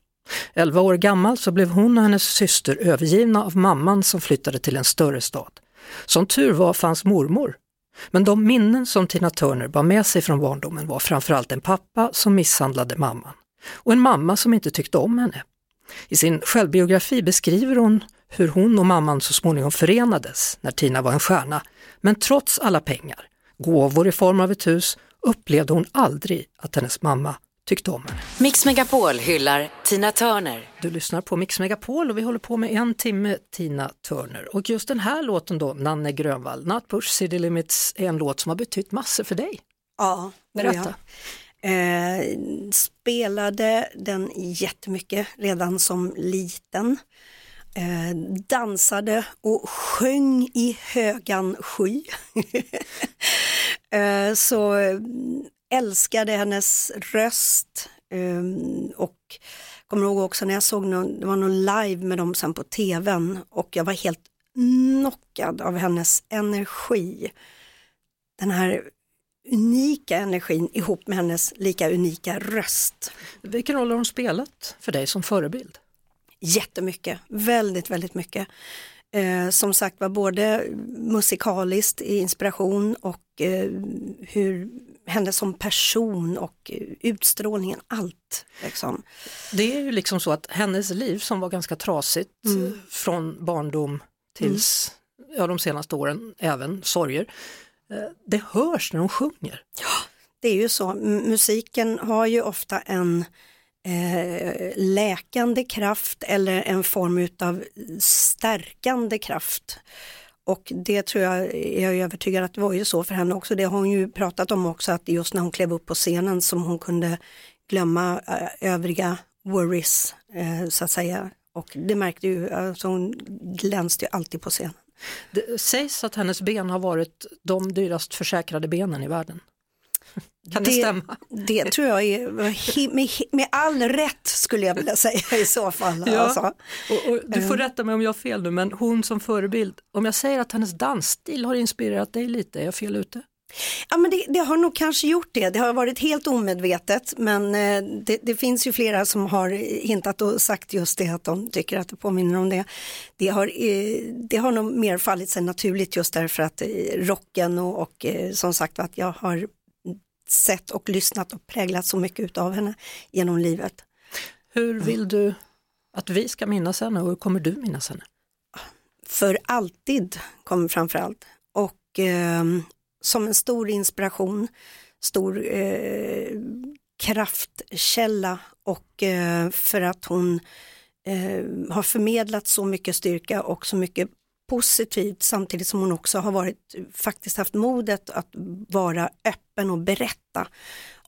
11 år gammal så blev hon och hennes syster övergivna av mamman som flyttade till en större stad. Som tur var fanns mormor. Men de minnen som Tina Turner bar med sig från barndomen var framförallt en pappa som misshandlade mamman och en mamma som inte tyckte om henne. I sin självbiografi beskriver hon hur hon och mamman så småningom förenades när Tina var en stjärna. Men trots alla pengar, gåvor i form av ett hus, upplevde hon aldrig att hennes mamma tyckte om henne. Mix Megapol hyllar Tina Turner. Du lyssnar på Mix Megapol och vi håller på med en timme Tina Turner. Och just den här låten då, Nanne Grönvall, Not Push City Limits, är en låt som har betytt massor för dig. Ja, Berätta. Eh, spelade den jättemycket redan som liten. Eh, dansade och sjöng i högan sky. eh, så eh, älskade hennes röst eh, och kommer ihåg också när jag såg någon, det var någon live med dem sen på tvn och jag var helt knockad av hennes energi. Den här unika energin ihop med hennes lika unika röst. Vilken roll har hon spelat för dig som förebild? Jättemycket, väldigt, väldigt mycket. Eh, som sagt var både musikaliskt i inspiration och eh, hur henne som person och eh, utstrålningen, allt. Liksom. Det är ju liksom så att hennes liv som var ganska trasigt Mm. från barndom tills ja, de senaste åren, även sorger, eh, det hörs när hon sjunger. Det är ju så, musiken har ju ofta en eh, läkande kraft eller en form utav stärkande kraft. Och det tror jag, är jag övertygad att det var ju så för henne också. Det har hon ju pratat om också att just när hon klev upp på scenen som hon kunde glömma eh, övriga worries eh, så att säga. Och det märkte ju, alltså hon glänste ju alltid på scenen. Det sägs att hennes ben har varit de dyrast försäkrade benen i världen. Kan det, stämma? Det tror jag är med, med all rätt skulle jag vilja säga i så fall. Ja. Alltså. Och, och du får Mm. rätta mig om jag har fel nu, men hon som förebild, om jag säger att hennes dansstil har inspirerat dig lite, är jag fel ute? Ja, men det, det har nog kanske gjort det. Det har varit helt omedvetet men eh, det, det finns ju flera som har hintat och sagt just det att de tycker att det påminner om det. Det har, eh, det har nog mer fallit sig naturligt just därför att eh, rocken och, och som sagt att jag har sett och lyssnat och präglat så mycket av henne genom livet. Hur vill du att vi ska minnas henne och hur kommer du minnas henne? för alltid kommer framför allt. Och eh, som en stor inspiration, stor eh, kraftkälla och eh, för att hon eh, har förmedlat så mycket styrka och så mycket positivt samtidigt som hon också har varit, faktiskt haft modet att vara öppen och berätta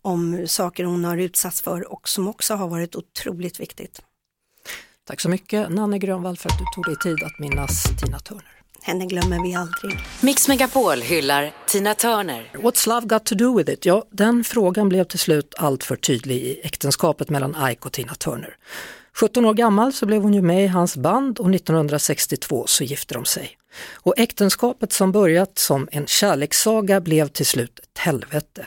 om saker hon har utsatts för och som också har varit otroligt viktigt. Tack så mycket Nanne Grönvall för att du tog dig tid att minnas Tina Turner. Henne glömmer vi aldrig. Mix Megapol hyllar Tina Turner. What's love got to do with it? Ja, den frågan blev till slut alltför tydlig i äktenskapet mellan Ike och Tina Turner. 17 år gammal så blev hon ju med i hans band och 1962 så gifte de sig. Och äktenskapet som börjat som en kärlekssaga blev till slut ett helvete.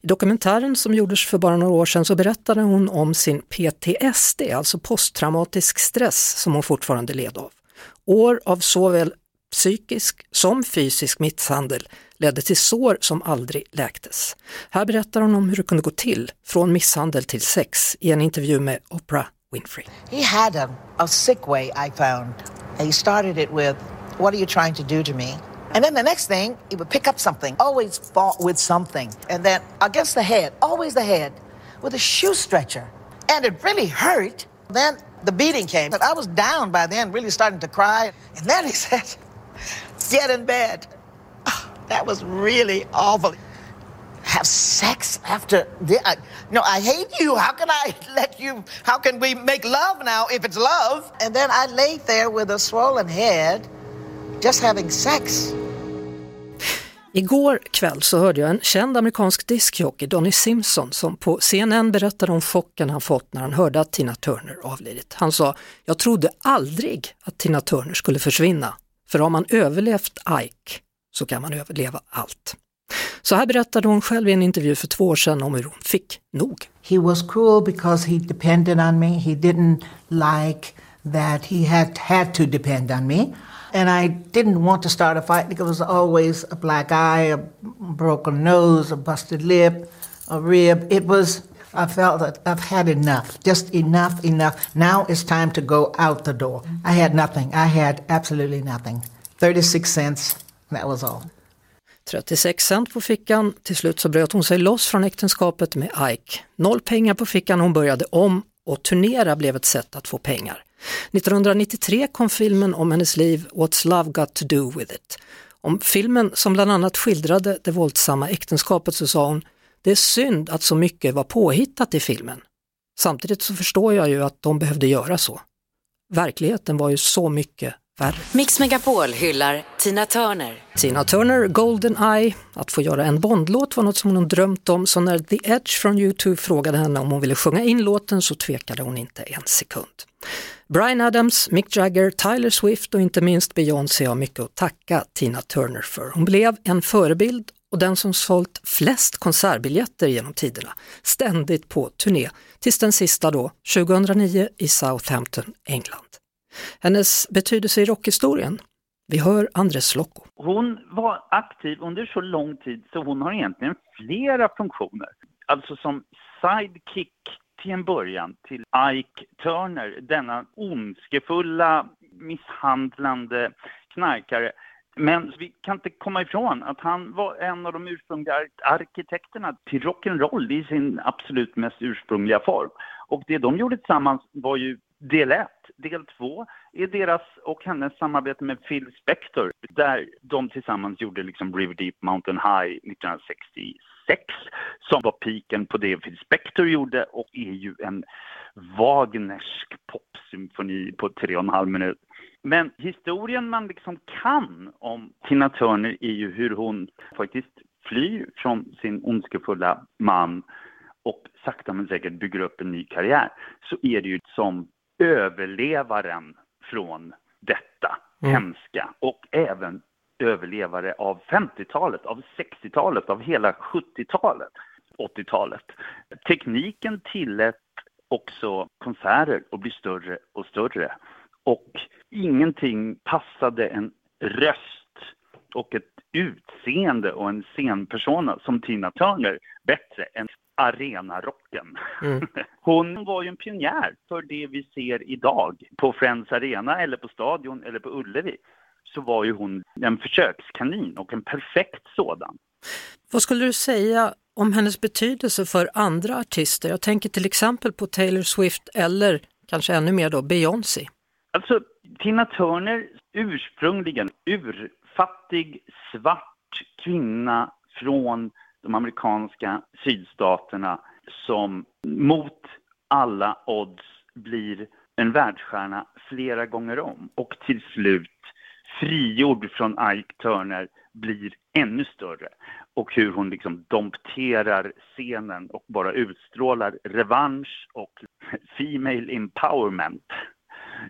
I dokumentären som gjordes för bara några år sedan så berättade hon om sin PTSD, alltså posttraumatisk stress som hon fortfarande led av. År av såväl psykisk som fysisk misshandel ledde till sår som aldrig läktes. Här berättar hon om hur det kunde gå till från misshandel till sex i en intervju med Oprah Winfrey. He had a, a sick way, I found. He started it with, What are you trying to do to me? And then the next thing, he would pick up something, always fought with something. And then against the head, always the head, with a shoe stretcher. And it really hurt. Then the beating came. But I was down by then, really starting to cry. And then he said, Get in bed. Oh, that was really awful. Have sex after the, I, no, I hate you. How can I let you? How can we make love now if it's love? And then I laid there with a swollen head, just having sex. Igår kväll så hörde jag en känd amerikansk diskjockey, Donny Simpson, som på CNN berättade om chocken han fått när han hörde att Tina Turner avlidit. Han sa, jag trodde aldrig att Tina Turner skulle försvinna, för har man överlevt Ike så kan man överleva allt. Så här berättade hon själv i en intervju för två år sedan om hur hon fick nog. He was cruel because he depended on me. He didn't like that he had had to depend on me. And I didn't want to start a fight because it was always a black eye, a broken nose, a busted lip, a rib. It was, i felt that I've had enough, just enough, enough. Now it's time to go out the door. I had nothing. I had absolutely nothing. 36 cents, that was all. 36 cent på fickan, till slut så bröt hon sig loss från äktenskapet med Ike. Noll pengar på fickan, hon började om och turnera blev ett sätt att få pengar. 1993 kom filmen om hennes liv What's Love Got To Do With It. Om filmen som bland annat skildrade det våldsamma äktenskapet så sa hon, det är synd att så mycket var påhittat i filmen. Samtidigt så förstår jag ju att de behövde göra så. Verkligheten var ju så mycket värre. Mix Megapol hyllar Tina Turner. Tina Turner, Golden Eye. Att få göra en Bondlåt var något som hon drömt om så när The Edge från YouTube frågade henne om hon ville sjunga in låten så tvekade hon inte en sekund. Brian Adams, Mick Jagger, Tyler Swift och inte minst Beyoncé har mycket att tacka Tina Turner för. Hon blev en förebild och den som sålt flest konsertbiljetter genom tiderna, ständigt på turné, tills den sista då, 2009 i Southampton, England. Hennes betydelse i rockhistorien? Vi hör Andres Lokko. Hon var aktiv under så lång tid så hon har egentligen flera funktioner. Alltså som sidekick till en början till Ike Turner, denna ondskefulla, misshandlande knarkare. Men vi kan inte komma ifrån att han var en av de ursprungliga arkitekterna till rock'n'roll i sin absolut mest ursprungliga form. Och det de gjorde tillsammans var ju del 1. Del 2 är deras och hennes samarbete med Phil Spector där de tillsammans gjorde liksom River Deep Mountain High 1966 som var piken på det Phil Spector gjorde och är ju en Wagnersk popsymfoni på tre och en halv minut. Men historien man liksom kan om Tina Turner är ju hur hon faktiskt flyr från sin ondskefulla man och sakta men säkert bygger upp en ny karriär så är det ju som överlevaren från detta mm. hemska och även överlevare av 50-talet, av 60-talet, av hela 70-talet, 80-talet. Tekniken tillät också konserter att bli större och större och ingenting passade en röst och ett utseende och en scenpersona som Tina Turner bättre än arenarocken. Mm. Hon var ju en pionjär för det vi ser idag på Friends Arena eller på Stadion eller på Ullevi. Så var ju hon en försökskanin och en perfekt sådan. Vad skulle du säga om hennes betydelse för andra artister? Jag tänker till exempel på Taylor Swift eller kanske ännu mer då Beyoncé. Alltså Tina Turner ursprungligen urfattig svart kvinna från de amerikanska sydstaterna som mot alla odds blir en världsstjärna flera gånger om och till slut frigjord från Ike Turner blir ännu större och hur hon liksom dompterar scenen och bara utstrålar revansch och female empowerment.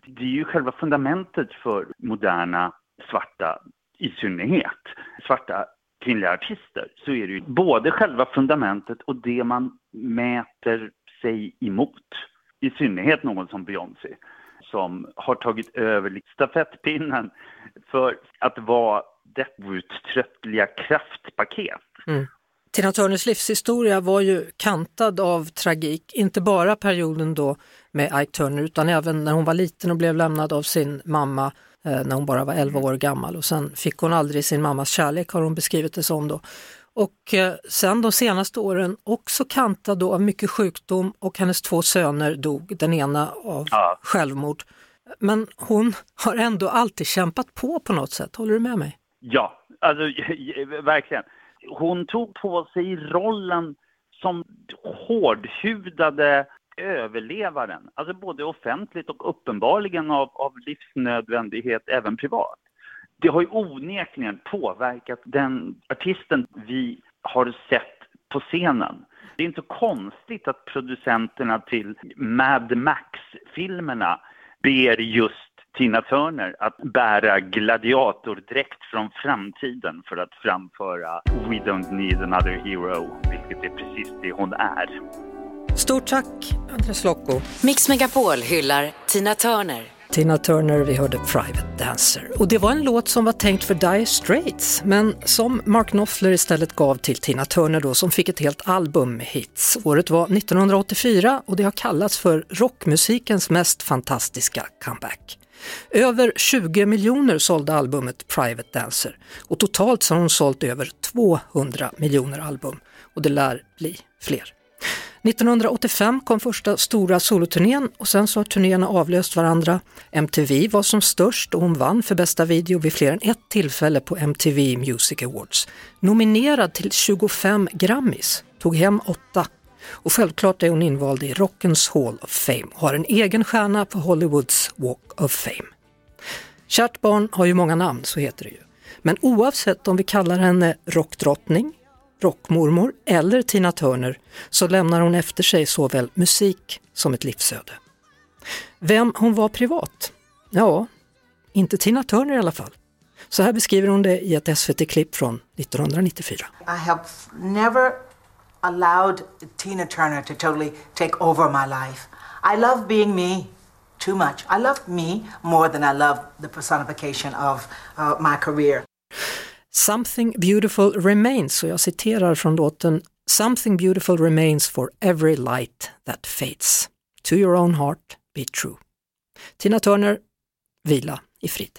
Det är ju själva fundamentet för moderna svarta i synnerhet. Svarta kvinnliga artister så är det ju både själva fundamentet och det man mäter sig emot. I synnerhet någon som Beyoncé som har tagit över stafettpinnen för att vara outtröttliga kraftpaket. Mm. Tina Turners livshistoria var ju kantad av tragik, inte bara perioden då med Ike Turner utan även när hon var liten och blev lämnad av sin mamma eh, när hon bara var 11 år gammal och sen fick hon aldrig sin mammas kärlek har hon beskrivit det som då. Och eh, sen de senaste åren också kantad då av mycket sjukdom och hennes två söner dog, den ena av Ja. självmord. Men hon har ändå alltid kämpat på på något sätt, håller du med mig? Ja, alltså verkligen. Hon tog på sig rollen som hårdhudade överlevaren, alltså både offentligt och uppenbarligen av, av livsnödvändighet även privat. Det har ju onekligen påverkat den artisten vi har sett på scenen. Det är inte konstigt att producenterna till Mad Max-filmerna ber just Tina Turner att bära gladiatordräkt från framtiden för att framföra We don't need another hero, vilket är precis det hon är. Stort tack Andres Locco. Mix Megapol hyllar Tina Turner. Tina Turner, vi hörde Private Dancer. Och det var en låt som var tänkt för Dire Straits, men som Mark Knopfler istället gav till Tina Turner då, som fick ett helt album med hits. Året var 1984 och det har kallats för rockmusikens mest fantastiska comeback. Över 20 miljoner sålde albumet Private Dancer och totalt så har hon sålt över 200 miljoner album och det lär bli fler. 1985 kom första stora soloturnén och sen så har turnéerna avlöst varandra. MTV var som störst och hon vann för bästa video vid fler än ett tillfälle på MTV Music Awards. Nominerad till 25 Grammys, tog hem åtta. Och självklart är hon invald i Rockens Hall of Fame och har en egen stjärna på Hollywoods Walk of Fame. Kärt barn har ju många namn, så heter det ju. Men oavsett om vi kallar henne rockdrottning, rockmormor eller Tina Turner så lämnar hon efter sig såväl musik som ett livsöde. Vem hon var privat? Ja, inte Tina Turner i alla fall. Så här beskriver hon det i ett SVT-klipp från 1994. I have never allowed Tina Turner to totally take over my life. I love being me too much. I love me more than I love the personification of uh, my career. Something beautiful remains, och jag citerar från låten Something beautiful remains for every light that fades. To your own heart, be true. Tina Turner, vila i frid.